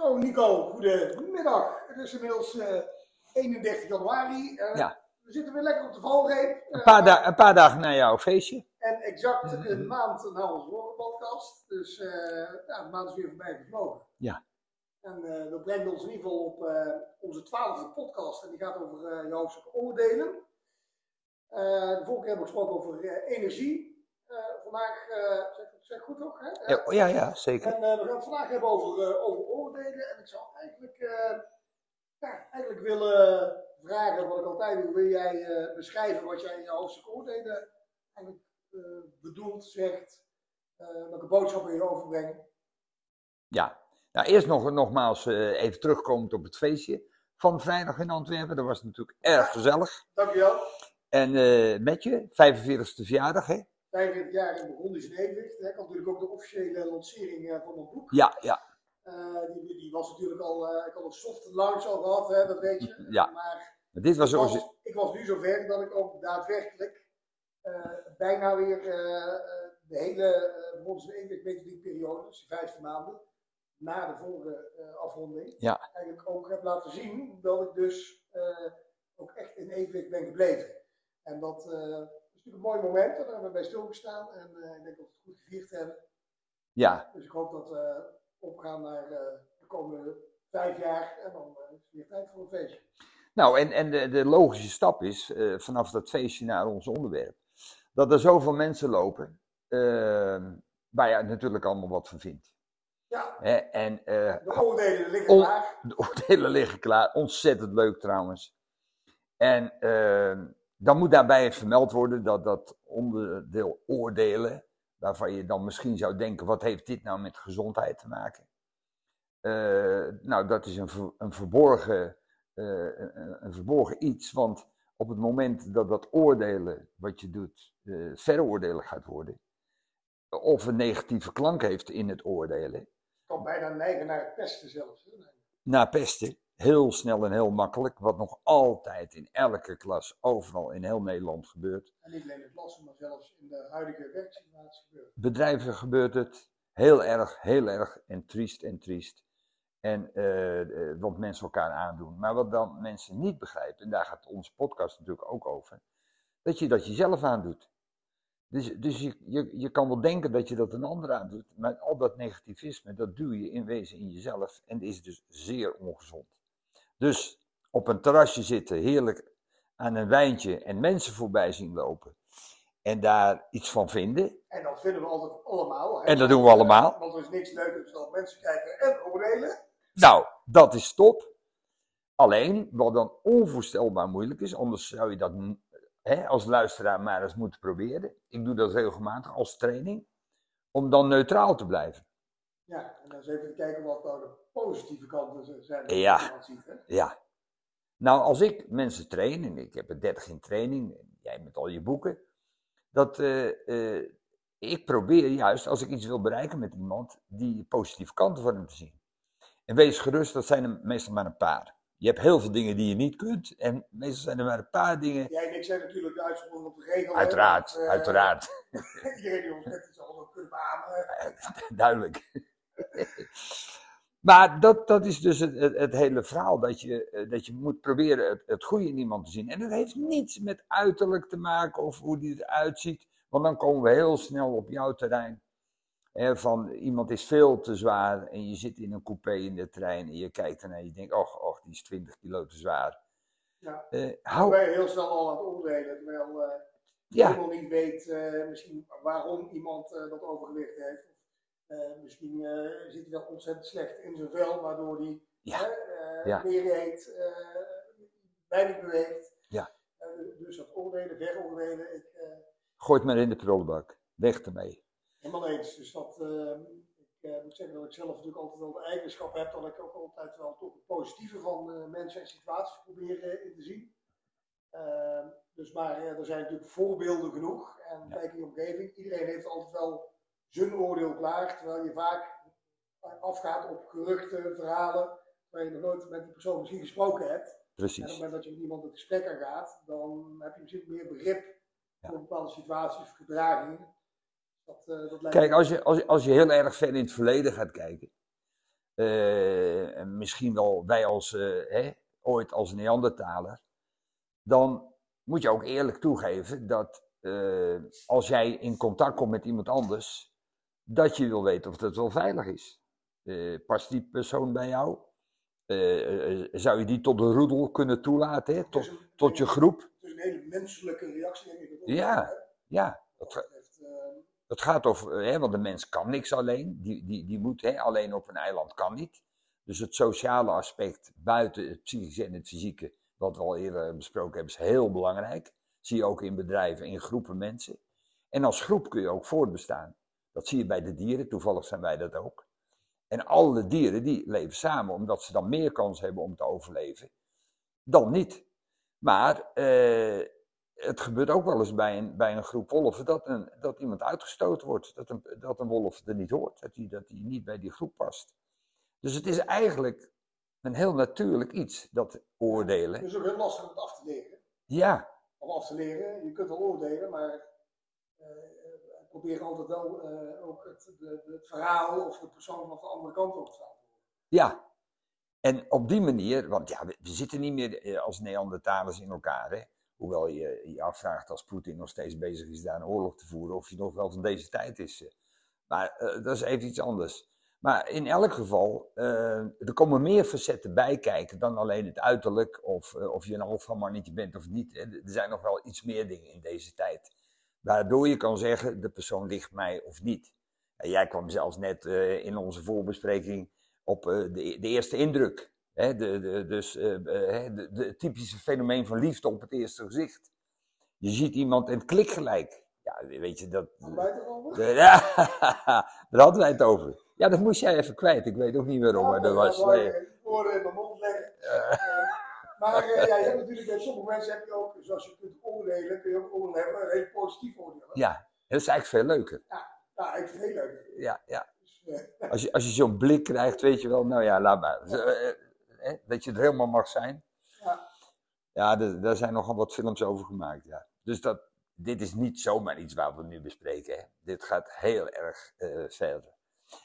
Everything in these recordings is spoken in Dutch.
Zo, Nico, goedemiddag. Het is inmiddels eh 31 januari. Eh, Ja. We zitten weer lekker op de valreep. Een Eh, paar, da- een paar dagen na jouw feestje. En exact een maand na onze vorige podcast. Dus eh, ja, de maand is weer voorbij gevlogen. Ja. En eh, dat brengt ons in ieder geval op eh, onze twaalfde podcast. En die gaat over eh jouw. Eh, de vorige keer hebben we gesproken over eh, energie. Eh, vandaag, eh, zeg, zeg goed toch? Hè? Ja, ja, ja, zeker. En eh, we gaan het vandaag hebben over, eh, over En ik zou eigenlijk, eh, ja, eigenlijk willen vragen, wat ik altijd doe, wil jij eh, beschrijven wat jij in je hoofdstuk oordelen eigenlijk eh, bedoelt, zegt, welke boodschappen je overbrengt. Ja. Nou, eerst nog, nogmaals even terugkomend op het feestje van vrijdag in Antwerpen. Dat was natuurlijk erg gezellig. Dankjewel. En met je, 45ste verjaardag, hè? 45 jaar in in evenwicht. hè. Ik had natuurlijk ook de officiële lancering van mijn boek. Ja, ja, die, die was natuurlijk al, eh, ik had een soft launch al gehad, hè, dat weet je. Ja. Maar maar dit was ik, was, ik was nu zover dat ik ook daadwerkelijk eh, bijna weer eh, eh, de hele uh, Bronzen Evenwicht methodiekperiode, dus die 15 maanden, na de vorige eh, afronding, Ja. eigenlijk ook heb laten zien dat ik dus eh, ook echt in evenwicht ben gebleven. En dat eh, is natuurlijk een mooi moment, en daar hebben we bij stilgestaan en eh, ik denk dat we het goed gevierd hebben. Ja, Dus ik hoop dat we opgaan naar eh, de komende vijf jaar en dan eh, is het weer tijd voor een feestje. nou en, en de, de logische stap is, eh, vanaf dat feestje naar ons onderwerp, dat er zoveel mensen lopen, eh, waar je natuurlijk allemaal wat van vindt. Ja? En de oordelen liggen On- klaar. De oordelen liggen klaar. Ontzettend leuk trouwens. En eh, dan moet daarbij vermeld worden dat dat onderdeel oordelen, waarvan je dan misschien zou denken, wat heeft dit nou met gezondheid te maken? Eh, nou, dat is een, een, verborgen, eh, een, een verborgen iets, want op het moment dat dat oordelen wat je doet, eh, veroordelen gaat worden, of een negatieve klank heeft in het oordelen, kan bijna neigen naar het pesten zelfs. hè. naar pesten. Heel snel en heel makkelijk, wat nog altijd in elke klas, overal in heel Nederland gebeurt. En niet alleen in het klassen, maar zelfs in de huidige werksituatie gebeurt. Bedrijven gebeurt het heel erg, heel erg en triest en triest. En eh, eh, wat mensen elkaar aandoen. Maar wat dan mensen niet begrijpen, en daar gaat onze podcast natuurlijk ook over, dat je dat jezelf aandoet. Dus, dus je, je, je kan wel denken dat je dat een ander aandoet, maar al dat negativisme, dat duw je in wezen in jezelf en is dus zeer ongezond. Dus op een terrasje zitten, heerlijk aan een wijntje en mensen voorbij zien lopen en daar iets van vinden, En dat vinden we altijd allemaal. hè. En dat doen we allemaal. Want er is niks leukers dan mensen kijken en oordelen. Nou, dat is top. Alleen, wat dan onvoorstelbaar moeilijk is, anders zou je dat hè, als luisteraar maar eens moeten proberen. Ik doe dat regelmatig als training, om dan neutraal te blijven. Ja, en dan eens even kijken wat nou de positieve kanten zijn. Ja. ziet, hè. Ja. Nou, als ik mensen train, en ik heb er 30 in training, en jij met al je boeken, dat eh, eh, ik probeer juist, als ik iets wil bereiken met iemand, die positieve kanten van hem te zien. En wees gerust, dat zijn er meestal maar een paar. Je hebt heel veel dingen die je niet kunt, en meestal zijn er maar een paar dingen. Jij en ik zijn natuurlijk uitzondering op de regel. hè, Uiteraard, want, eh, uiteraard, Iedereen die ons net iets anders kunnen beamen. duidelijk. Maar dat, dat is dus het, het, het hele verhaal, dat je, eh, dat je moet proberen het, het goede in iemand te zien. En dat heeft niets met uiterlijk te maken of hoe die eruit ziet, want dan komen we heel snel op jouw terrein. Van iemand is veel te zwaar en je zit in een coupé in de trein en je kijkt ernaar en je denkt, och, och, die is 20 kilo te zwaar. Ja. Dan hou, ben je heel snel al aan het oordelen, terwijl eh je helemaal niet weet misschien waarom iemand dat overgewicht heeft. Eh, misschien eh, zit hij wel ontzettend slecht in zijn vel, waardoor hij Ja. eh, Ja. meer eet, weinig beweegt. Ja. Dus dat oordelen, veroordelen, ik gooi het maar in de prullenbak. Weg ermee. helemaal eens. Dus dat, eh, ik moet zeggen dat ik zelf natuurlijk altijd wel de eigenschap heb dat ik ook altijd wel toch het positieve van mensen en situaties probeer in te zien. Eh, dus maar er zijn natuurlijk voorbeelden genoeg. En Ja. kijk in je omgeving, iedereen heeft altijd wel zijn oordeel klaar. Terwijl je vaak afgaat op geruchten, verhalen, waar je nog nooit met die persoon misschien gesproken hebt. En op het Precies. moment dat je met iemand het gesprek aangaat, dan heb je misschien meer begrip Ja. voor bepaalde situaties of gedragingen. Dat, eh, dat lijkt Kijk, als je, als, je- als je heel erg ver in het verleden gaat kijken, eh, misschien wel wij als, eh, hè, ooit als Neandertaler, dan moet je ook eerlijk toegeven dat als jij in contact komt met iemand anders, dat je wil weten of dat wel veilig is. Eh, past die persoon bij jou? Eh, eh, zou je die tot de roedel kunnen toelaten, hè? Tot, een- tot je groep? Het is een hele menselijke reactie, denk ik. Ja. Ja, Dat dat, betreft, eh, het gaat over, hè, want de mens kan niks alleen. Die, die, die moet hè, alleen op een eiland kan niet. Dus het sociale aspect buiten het psychische en het fysieke, wat we al eerder besproken hebben, is heel belangrijk. Zie je ook in bedrijven, in groepen mensen. En als groep kun je ook voortbestaan. Dat zie je bij de dieren, toevallig zijn wij dat ook. En alle dieren die leven samen, omdat ze dan meer kans hebben om te overleven dan niet. Maar eh, het gebeurt ook wel eens bij een, bij een groep wolven dat, een, dat iemand uitgestoten wordt. Dat een, dat een wolf er niet hoort, dat hij dat die niet bij die groep past. Dus het is eigenlijk een heel natuurlijk iets, dat oordelen. Het is ook heel lastig om het af te leren. Ja, Om af te leren, je kunt wel oordelen, maar eh, probeer altijd wel eh, ook het, de, het verhaal of de persoon van de andere kant op te staan. ja. En op die manier, want ja, we, zitten niet meer eh, als Neandertalers in elkaar. Hè? Hoewel je je afvraagt als Poetin nog steeds bezig is daar een oorlog te voeren, of hij nog wel van deze tijd is. eh. Maar dat is even iets anders. Maar in elk geval, er komen meer facetten bij kijken dan alleen het uiterlijk, of, eh, of je een alfamannetje bent of niet. Er zijn nog wel iets meer dingen in deze tijd. Waardoor je kan zeggen, de persoon ligt mij of niet. En jij kwam zelfs net eh, in onze voorbespreking op eh, de, de eerste indruk. Hè, de, de, dus eh, eh, typische fenomeen van liefde op het eerste gezicht. Je ziet iemand en het klikt gelijk. Ja, weet je, dat... Het ja, daar hadden wij het over. Ja, dat moest jij even kwijt. Ik weet ook niet waarom, maar dat was... In mijn mond leggen. Maar eh, ja, je hebt natuurlijk bij sommige mensen heb je ook, zoals je kunt oordelen, kun je ook oordelen een heel positief oordeel. ja, dat is eigenlijk veel leuker. Ja, het heel leuk. Ja, ja. Dus, eh, Als je, als je zo'n blik krijgt, weet je wel, nou ja, laat maar. Eh, dat je er helemaal mag zijn. Ja. Ja, er- daar zijn nogal wat films over gemaakt, ja. Dus dat, dit is niet zomaar iets waar we nu bespreken. Hè. Dit gaat heel erg eh, verder.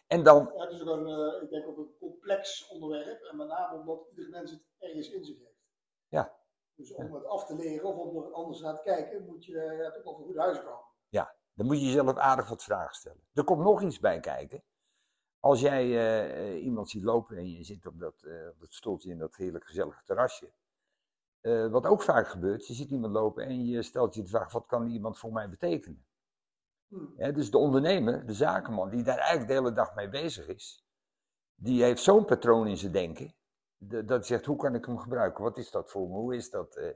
En dan, ja, het is ook een, ik denk ook een complex onderwerp. En met name omdat ieder mens het ergens in zich heeft. Ja. Dus om het af te leren of om er anders naar te kijken, moet je eh, ja, toch wel van goed huis komen. dan moet je jezelf aardig wat vragen stellen. Er komt nog iets bij kijken. Als jij eh, eh, iemand ziet lopen en je zit op dat, op dat stoeltje in dat heerlijk gezellige terrasje. wat ook vaak gebeurt, je ziet iemand lopen en je stelt je de vraag, wat kan iemand voor mij betekenen? Hm. Hè, dus de ondernemer, de zakenman, die daar eigenlijk de hele dag mee bezig is, die heeft zo'n patroon in zijn denken, de- dat zegt, hoe kan ik hem gebruiken? Wat is dat voor me? Hoe is dat? eh?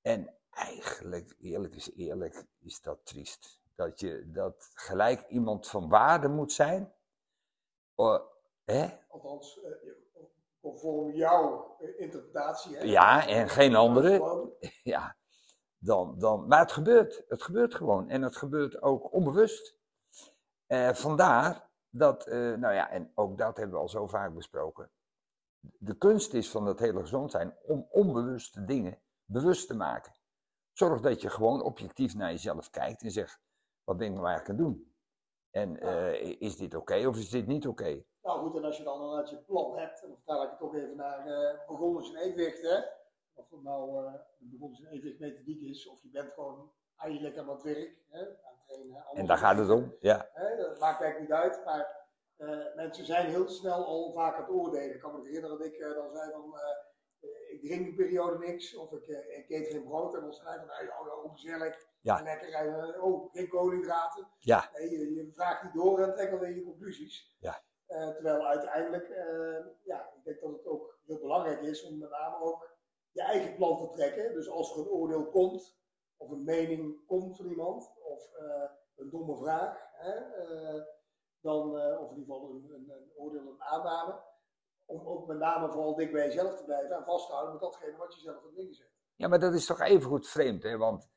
En eigenlijk, eerlijk is eerlijk, is dat triest. Dat je dat gelijk iemand van waarde moet zijn. Oh, hè? Althans, eh, conform jouw eh, interpretatie. Hè? Ja, en geen andere. Ja, dan, dan, maar het gebeurt. Het gebeurt gewoon. En het gebeurt ook onbewust. Vandaar dat, nou ja, en ook dat hebben we al zo vaak besproken. De kunst is van dat hele gezond zijn om onbewuste dingen bewust te maken. Zorg dat je gewoon objectief naar jezelf kijkt en zegt: wat ben ik nou eigenlijk aan het doen? En eh, is dit oké of is dit niet oké? Nou goed, en als je dan inderdaad je plan hebt, en dan vertaal ik het ook even naar uh, begonnen in evenwicht, hè. Of het nou uh, de begonnen in evenwicht methodiek is, of je bent gewoon eigenlijk aan het werk, hè, aan het trainen. En daar gaat het om, ja. Hè, dat maakt eigenlijk niet uit, maar uh, mensen zijn heel snel al vaak aan het oordelen. Ik kan me herinneren dat ik uh, dan zei van, uh, ik drink een periode niks, of ik, ik eet geen brood, en dan zei van, nou ja, oh, gezellig, Ja. lekker, en, oh, geen koolhydraten. Ja. Nee, je, je vraagt niet door en trekt alweer je conclusies. Ja. Terwijl uiteindelijk, ja, ik denk dat het ook heel belangrijk is om met name ook je eigen plan te trekken. Dus als er een oordeel komt, of een mening komt van iemand, of uh, een domme vraag, hè, uh, dan, uh, of in ieder geval een, een, een, oordeel, een aanname, om ook met name vooral dik bij jezelf te blijven en vast te houden met datgene wat je zelf hebt ingezet. Ja, maar dat is toch even goed vreemd, hè? Want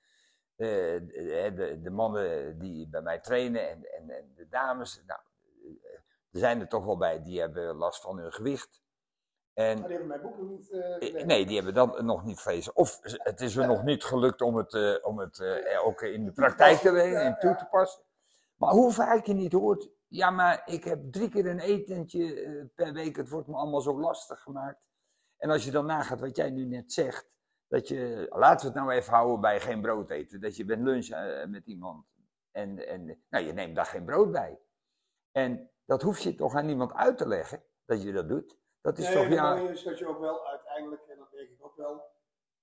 uh, de, de, mannen die bij mij trainen en, en, en de dames, nou, er zijn er toch wel bij die hebben last van hun gewicht. En, maar die hebben mijn boek nog niet. Uh, nee, die hebben dat nog niet gelezen. Of het is er nog niet gelukt om het, uh, om het uh, ook in de praktijk te brengen en toe te passen. Maar hoe vaak je niet hoort, Ja, maar ik heb drie keer een etentje eh, per week. Het wordt me allemaal zo lastig gemaakt. En als je dan nagaat wat jij nu net zegt. Dat je, laten we het nou even houden bij geen brood eten. Dat je bent lunchen eh, met iemand. En, en nou, je neemt daar geen brood bij. En dat hoef je toch aan niemand uit te leggen. Dat je dat doet. Dat is nee, toch het ja. is dat je ook wel uiteindelijk, en dat denk ik ook wel,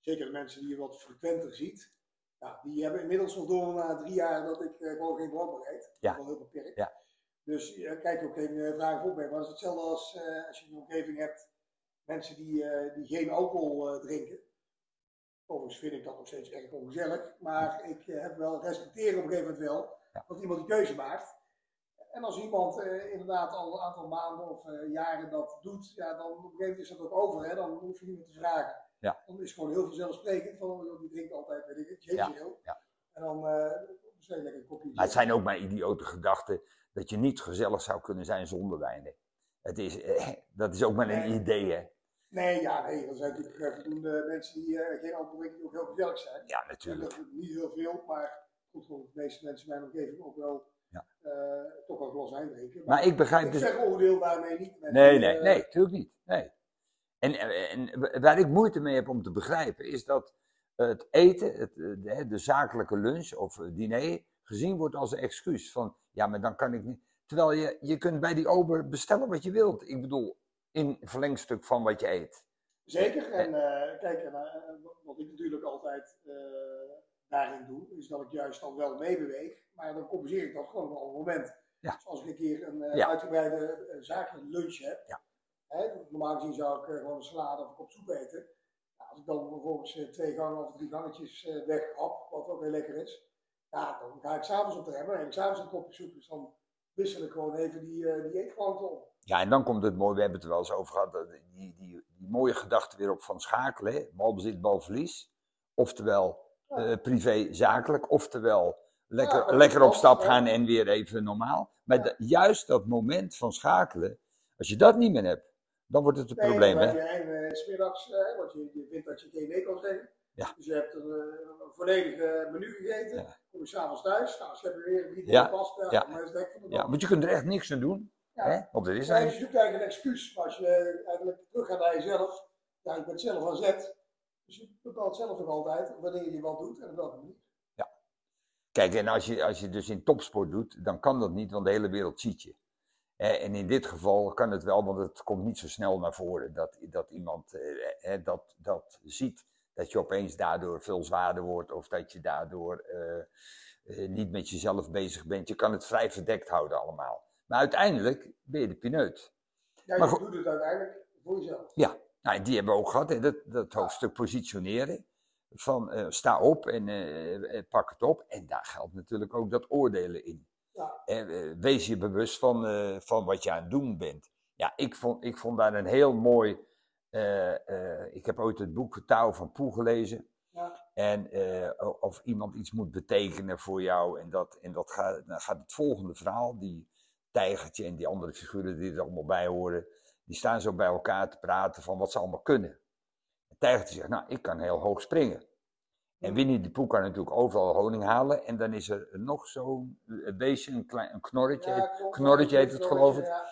zeker de mensen die je wat frequenter ziet, ja, die hebben inmiddels nog door na drie jaar dat ik eh, gewoon geen brood meer eet. Ja. Dat is wel heel beperkt. Ja. Dus uh, kijk ook geen uh, op mee. Maar het is hetzelfde als eh, als je in je omgeving hebt mensen die, eh, die geen alcohol eh, drinken. Overigens vind ik dat nog steeds erg ongezellig. Maar ik eh, heb wel respecteren op een gegeven moment wel dat iemand die keuze maakt. En als iemand eh, inderdaad al een aantal maanden of eh, jaren dat doet, ja, dan op een gegeven moment is dat ook over. Hè? Dan hoef je niet meer te vragen. Ja. Dan is het gewoon heel vanzelfsprekend. Van, oh, die drinkt altijd, weet ik het, ale. ja. En dan uh, een lekker kopje Maar het zijn ook maar idiote gedachten dat je niet gezellig zou kunnen zijn zonder wijn. hè. Het is, eh, dat is ook maar een Nee. idee, hè? Nee, ja, nee. Er zijn natuurlijk eh, voldoende mensen die eh, geen alcohol drinken die ook heel gezellig zijn. Ja, natuurlijk. niet heel veel, maar goed, voor de meeste mensen in mijn omgeving ook wel Ja. eh, toch wel glas wijn drinken. Maar ik begrijp ik dus. veroordeel daarmee niet. Nee, nee, nee, natuurlijk niet. Nee. En, en waar ik moeite mee heb om te begrijpen, is dat het eten, het, de, de zakelijke lunch of diner, gezien wordt als een excuus. Van ja, maar dan kan ik niet. Terwijl je, je kunt bij die ober bestellen wat je wilt. Ik bedoel, in verlengstuk van wat je eet. Zeker. En eh, kijk, en, eh, wat ik natuurlijk altijd eh, daarin doe, is dat ik juist dan wel meebeweeg. Maar dan compenseer ik dat gewoon op een moment. Ja. Dus ik een keer een eh, Ja. uitgebreide eh, zakelijke lunch heb. Ja. Hè, normaal gezien zou ik eh, gewoon een salade of een kop soep eten. Nou, als ik dan vervolgens eh, twee gangen of drie gangetjes eh weghap, wat ook heel lekker is. Ja, dan ga ik s'avonds op de remmen en ik s'avonds een kopje soep. Dus dan wissel ik gewoon even die, eh die eetgewoonte op. Ja, en dan komt het mooi, we hebben het er wel eens over gehad, die, die, die mooie gedachte weer op van schakelen. hè. Balbezit, balverlies. Oftewel Ja. eh, privé, zakelijk. Oftewel lekker, Ja, lekker op stap gaan en weer even normaal. Maar Ja. juist dat moment van schakelen, als je dat niet meer hebt, dan wordt het een Nee, probleem. dan Hè? heb je een eh, smiddags, want je, je vindt dat je geen nee kan zeggen. Ja. Dus je hebt een, eh, een volledige menu gegeten. Ja. Kom je s'avonds thuis. Nou, als je hebt weer drie Ja. ja. pasta, Ja. maar is het hek van de Ja, dag. want je kunt er echt niks aan doen. Ja. Hè? Want is Ja, je zoekt eigenlijk een excuus. Maar als je eigenlijk terug gaat naar jezelf. Ja, je bent zelf aan zet. Dus je bepaalt zelf nog altijd wanneer je wat doet en op welke manier. Kijk, en als je, als je dus in topsport doet, dan kan dat niet, want de hele wereld ziet je. Eh, En in dit geval kan het wel, want het komt niet zo snel naar voren dat, dat iemand eh, eh, dat, dat ziet. Dat je opeens daardoor veel zwaarder wordt of dat je daardoor eh, eh, niet met jezelf bezig bent. Je kan het vrij verdekt houden allemaal. Maar uiteindelijk ben je de pineut. Ja, je doet het uiteindelijk voor jezelf. Nou, en die hebben we ook gehad, hè, dat, dat hoofdstuk positioneren. Van eh, sta op en pak het op. En daar geldt natuurlijk ook dat oordelen in. Ja. Wees je bewust van, van wat je aan het doen bent. Ja, ik vond, ik vond daar een heel mooi. Eh, eh, ik heb ooit het boek Touw van Poel gelezen. Ja. En eh, of iemand iets moet betekenen voor jou. En dat, en dat gaat, dan gaat het volgende verhaal. Die tijgertje en die andere figuren die er allemaal bij horen. Die staan zo bij elkaar te praten van wat ze allemaal kunnen. Het tijgertje zegt, nou, ik kan heel hoog springen. En Winnie de Poel kan natuurlijk overal honing halen. En dan is er nog zo'n beestje, een, klein, een knorretje. Ja, klopt. Knorretje heet het, geloof ik. Ja,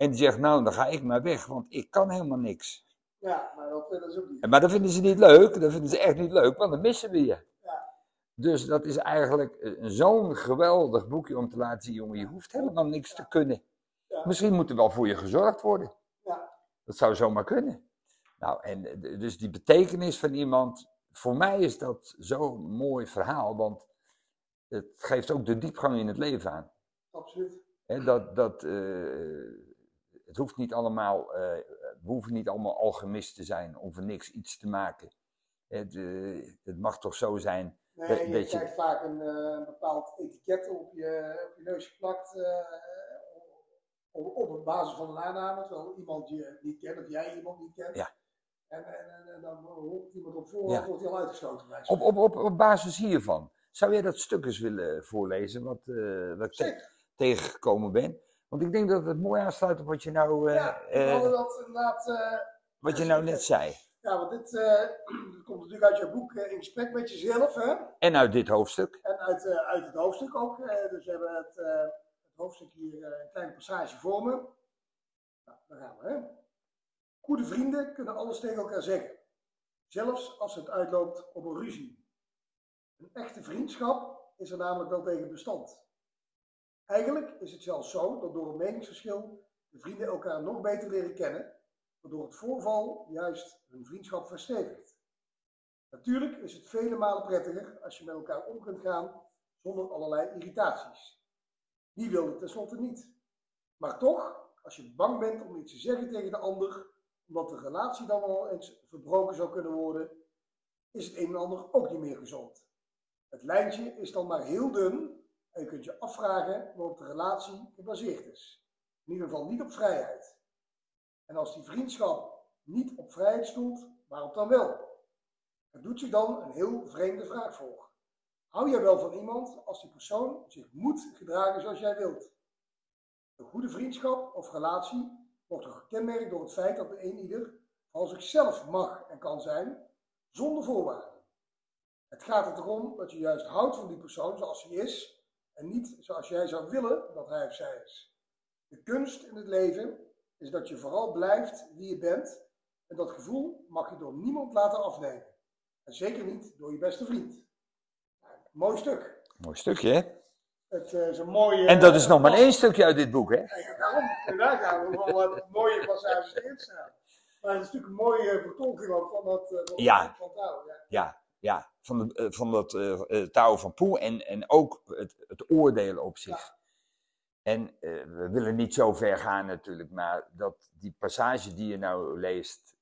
En die zegt, nou, dan ga ik maar weg, want ik kan helemaal niks. ja maar dat, dat is ook niet. Maar dat vinden ze niet leuk, dat vinden ze echt niet leuk, want dan missen we je. Ja. Dus dat is eigenlijk eh, zo'n geweldig boekje om te laten zien, jongen, je hoeft helemaal niks te kunnen. Ja. Misschien moet er wel voor je gezorgd worden. Ja. Dat zou zomaar kunnen. Nou, en eh, dus die betekenis van iemand, voor mij is dat zo'n mooi verhaal, want het geeft ook de diepgang in het leven aan. Absoluut. Dat, dat, eh, het hoeft niet allemaal, eh, we hoeven niet allemaal alchemist te zijn om voor niks iets te maken. Het, eh, het mag toch zo zijn. Nee, Dat- je dat je- krijgt vaak een, eh, een bepaald etiket op je, op je neus geplakt. op, op basis van een aanname, terwijl iemand je niet kent of jij iemand niet kent. Ja. En, en, en, dan hoort iemand op voorhand, Ja. wordt hij al uitgesloten. Op, op, op, op basis hiervan, zou jij dat stuk eens willen voorlezen, wat, eh, wat ik te- tegengekomen ben? Want ik denk dat het mooi aansluit op wat je nou, eh, Ja, we eh, hadden dat inderdaad. eh, wat je nou net zei. ja, want dit komt natuurlijk uit jouw boek eh, In gesprek met jezelf. Hè? En uit dit hoofdstuk. En uit, uit het hoofdstuk ook. dus we hebben het, het hoofdstuk hier een kleine passage voor me. Nou, daar gaan we. Hè? Goede vrienden kunnen alles tegen elkaar zeggen, zelfs als het uitloopt op een ruzie. Een echte vriendschap is er namelijk wel tegen bestand. Eigenlijk is het zelfs zo dat door een meningsverschil de vrienden elkaar nog beter leren kennen, waardoor het voorval juist hun vriendschap verstevigt. Natuurlijk is het vele malen prettiger als je met elkaar om kunt gaan zonder allerlei irritaties. Wie wil het tenslotte niet? Maar toch, als je bang bent om iets te zeggen tegen de ander, omdat de relatie dan wel eens verbroken zou kunnen worden, is het een en ander ook niet meer gezond. Het lijntje is dan maar heel dun en je kunt je afvragen waarop de relatie gebaseerd is. In ieder geval niet op vrijheid. En als die vriendschap niet op vrijheid stoelt, waarop dan wel? Het doet zich dan een heel vreemde vraag voor. Hou jij wel van iemand als die persoon zich moet gedragen zoals jij wilt? Een goede vriendschap of relatie wordt er gekenmerkt door het feit dat de een ieder van zichzelf mag en kan zijn, zonder voorwaarden. Het gaat er erom dat je juist houdt van die persoon zoals hij is en niet zoals jij zou willen dat hij of zij is. De kunst in het leven is dat je vooral blijft wie je bent en dat gevoel mag je door niemand laten afnemen. En zeker niet door je beste vriend. Mooi stuk. Mooi stukje, hè? Het eh, is een mooie... En dat is nog maar één stukje uit dit boek, hè? Ja, daarom, en daar gaan we wel wat mooie passages in staan. Maar het is natuurlijk een mooie vertolking ook van dat eh, van, Ja. van. Ja. Ja, ja. Van, de, eh, van dat eh eh, touw van Poe en, en ook het, het oordelen op zich. En we willen niet zo ver gaan natuurlijk, maar dat die passage die je nou leest,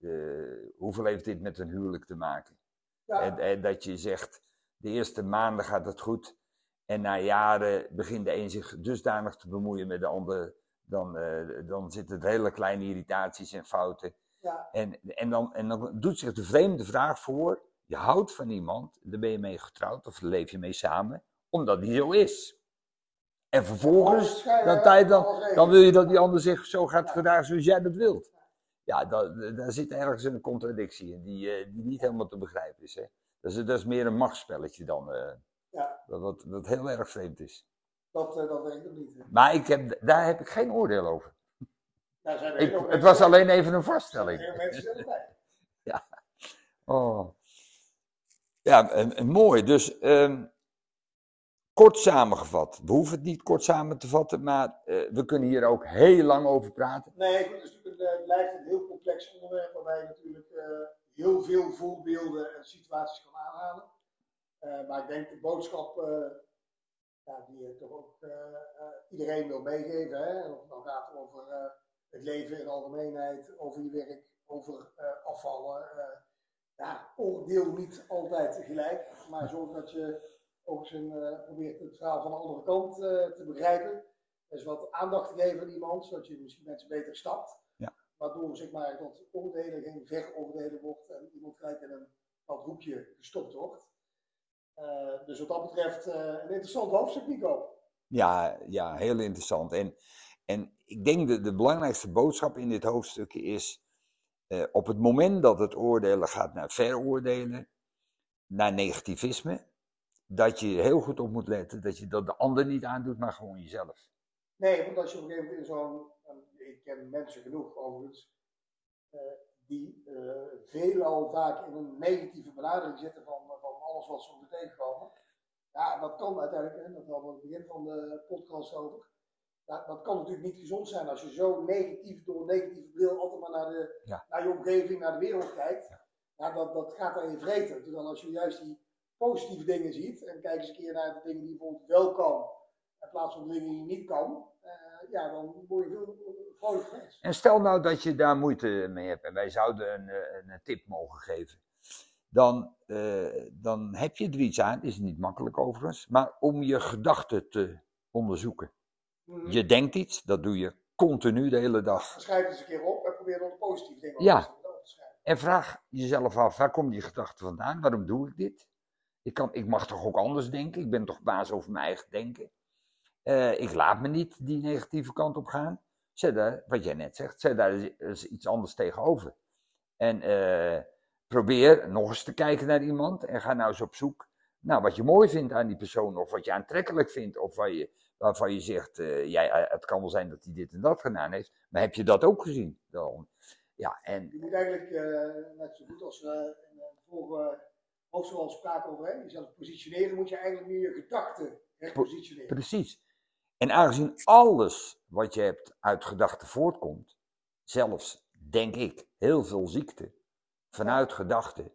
hoeveel heeft dit met een huwelijk te maken? Ja. En, en dat je zegt, de eerste maanden gaat het goed. En na jaren begint de een zich dusdanig te bemoeien met de ander. Dan, dan zitten er hele kleine irritaties en fouten. Ja. En, en, dan, en dan doet zich de vreemde vraag voor. Je houdt van iemand, daar ben je mee getrouwd of daar leef je mee samen, omdat die zo is. En vervolgens, dan, tijd dan, dan wil je dat die ander zich zo gaat gedragen zoals jij dat wilt. Ja, da- daar zit ergens een contradictie in die, eh, die niet helemaal te begrijpen is. Hè? Dat, is dat is meer een machtsspelletje dan, eh, Ja. dat, wat, wat heel erg vreemd is. Dat, eh, dat weet ik niet. hè. Maar ik heb, daar heb ik geen oordeel over. Daar zijn er Ik, het was alleen even een vaststelling. erbij. Oh. Ja, en, mooi. Dus ehm, kort samengevat. We hoeven het niet kort samen te vatten, maar eh, we kunnen hier ook heel lang over praten. Nee, het, is een, eh, het blijft een heel complex onderwerp waarbij je natuurlijk eh, heel veel voorbeelden en situaties kan aanhalen. Maar ik denk de boodschap ja, die je toch ook iedereen wil meegeven. Hè? Of het dan gaat over het leven in algemeenheid, over je werk, over afvallen. Ja, oordeel niet altijd gelijk, maar zorg dat je ook eens een, eh, probeert het verhaal van de andere kant eh, te begrijpen. Dus wat aandacht te geven aan iemand, zodat je misschien mensen beter stapt. Ja. Waardoor zeg maar, dat oordelen geen veroordelen wordt en iemand gelijk in een bepaald hoekje gestopt wordt. Eh, dus wat dat betreft een interessant hoofdstuk, Nico. Ja, ja heel interessant. En, en ik denk dat de belangrijkste boodschap in dit hoofdstukje is. Eh, op het moment dat het oordelen gaat naar veroordelen, naar negativisme, dat je heel goed op moet letten dat je dat de ander niet aandoet, maar gewoon jezelf. Nee, want als je op een gegeven moment in zo'n. Ik ken mensen genoeg overigens. eh, die eh, veelal vaak in een negatieve benadering zitten van, van alles wat ze moeten tegenkomen. Ja, dat kan uiteindelijk, hè, dat hadden we aan het begin van de podcast over. Ja, dat kan natuurlijk niet gezond zijn als je zo negatief door een negatieve bril altijd maar naar, de, Ja. naar je omgeving, naar de wereld kijkt. Ja. dat, dat gaat je vreten. Terwijl als je juist die positieve dingen ziet en kijk eens een keer naar de dingen die je bijvoorbeeld wel kan, in plaats van de dingen die je niet kan, eh, ja, dan word je veel mens. En stel nou dat je daar moeite mee hebt en wij zouden een, eh, een, tip mogen geven. Dan, eh, dan heb je er iets aan, is niet makkelijk overigens, maar om je gedachten te onderzoeken. Mhm. Je denkt iets, dat doe je continu de hele dag. Schrijf het eens een keer op en probeer dan positieve dingen Ja. op te schrijven. En vraag jezelf af, waar komen die gedachten vandaan? Waarom doe ik dit? Ik, kan, ik mag toch ook anders denken? Ik ben toch baas over mijn eigen denken? Eh, ik laat me niet die negatieve kant op gaan. Zet daar, wat jij net zegt, zet daar eens- iets anders tegenover. En eh, probeer nog eens te kijken naar iemand en ga nou eens op zoek. Nou, wat je mooi vindt aan die persoon, of wat je aantrekkelijk vindt, of waar je, waarvan je zegt, eh, ja, eh, het kan wel zijn dat hij dit en dat gedaan heeft, maar heb je dat ook gezien? Dan, ja, en Je moet eigenlijk, eh, net zo goed als we in de vorige hoofdstuk al spraken over, hè, jezelf positioneren, moet je eigenlijk nu je gedachten herpositioneren. precies. En aangezien alles wat je hebt uit gedachten voortkomt, zelfs, denk ik, heel veel ziekte vanuit gedachten,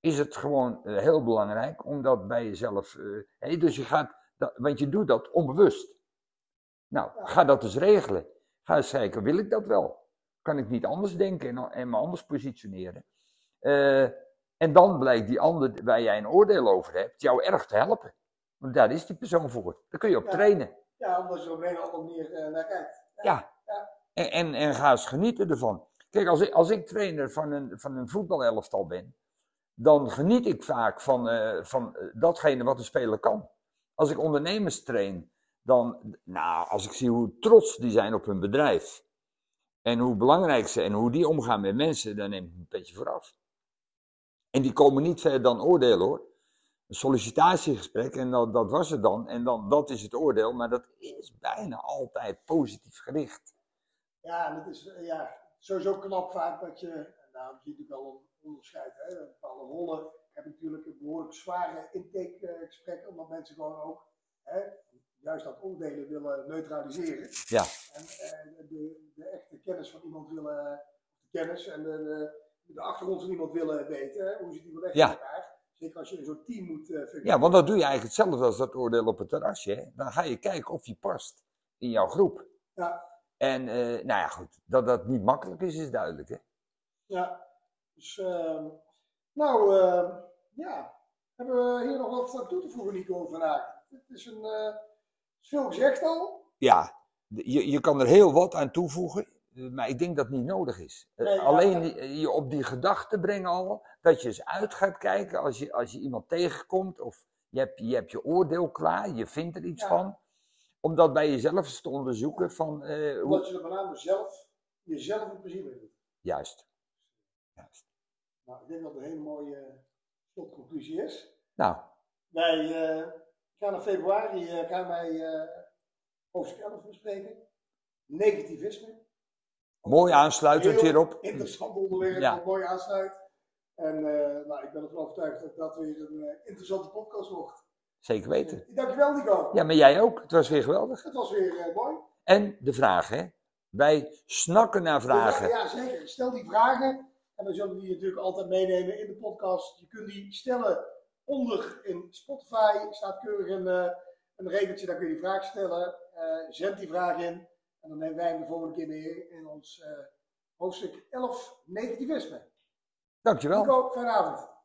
is het gewoon eh, heel belangrijk om dat bij jezelf. eh, dus je gaat, dat, want je doet dat onbewust. Nou, ga dat dus regelen. Ga eens kijken, wil ik dat wel? Kan ik niet anders denken en, en me anders positioneren? Eh, en dan blijkt die ander waar jij een oordeel over hebt, jou erg te helpen. Want daar is die persoon voor. Daar kun je op Ja. trainen. Ja, omdat je op een andere manier eh, naar kijkt. Ja. En, en, en ga eens genieten ervan. Kijk, als ik, als ik trainer van een, van een voetbalelftal ben, dan geniet ik vaak van, eh, van datgene wat een speler kan. Als ik ondernemers train, dan, nou, als ik zie hoe trots die zijn op hun bedrijf. En hoe belangrijk ze en hoe die omgaan met mensen, dan neem ik een beetje vooraf. En die komen niet verder dan oordelen hoor. Een sollicitatiegesprek en dat, dat was het dan. En dan, dat is het oordeel, maar dat is bijna altijd positief gericht. Ja, het is eh, ja, sowieso knap vaak dat je, daarom zie je natuurlijk wel een onderscheid, hè, bepaalde rollen. Ik heb natuurlijk een behoorlijk zware intakegesprekken, omdat mensen gewoon ook hè, juist dat oordelen willen neutraliseren. Ja. En de, de echte kennis van iemand willen, de kennis en de, de, de achtergrond van iemand willen weten, hè, hoe zit iemand echt Ja. in elkaar. Zeker als je in zo'n team moet functioneren. Ja, want dan doe je eigenlijk hetzelfde als dat oordeel op het terrasje. Hè? Dan ga je kijken of je past in jouw groep. Ja. En, eh, nou ja, goed, dat dat niet makkelijk is, is duidelijk. Hè? Ja, dus, ehm, nou, ehm, ja, hebben we hier nog wat aan toe te voegen, Nico, vandaag? Het is een, eh, veel gezegd al. Ja, je, je kan er heel wat aan toevoegen, eh, maar ik denk dat het niet nodig is. Eh, Nee, Alleen ja. je- je op die gedachte brengen al, dat je eens uit gaat kijken als je, als je iemand tegenkomt of je hebt, je hebt je oordeel klaar, je vindt er iets Ja. van. Om dat bij jezelf eens te onderzoeken van, eh, hoe... Omdat je er met name zelf, jezelf een plezier mee doet. Juist. Juist. Nou, ik denk dat het een hele mooie slotconclusie is. Nou, Wij eh, gaan in februari eh, gaan wij eh hoofdstuk 11 bespreken. Negativisme. mooi aansluitend hierop. Interessant onderwerp, Ja. mooi aansluit. En eh, nou, ik ben ervan overtuigd dat dat weer een eh, interessante podcast wordt. Zeker weten. Eh, dankjewel Nico. Ja, maar jij ook. Het was weer geweldig. Het was weer eh, mooi. En de vraag, hè? Wij snakken naar vragen. Ja, zeker. Stel die vragen. En we zullen die natuurlijk altijd meenemen in de podcast. Je kunt die stellen onder in Spotify. staat keurig een, eh, een regeltje, daar kun je die vraag stellen. Eh, zend die vraag in. En dan nemen wij hem de volgende keer mee in ons eh, hoofdstuk 11 negativisme. Dankjewel. Nico, fijne avond.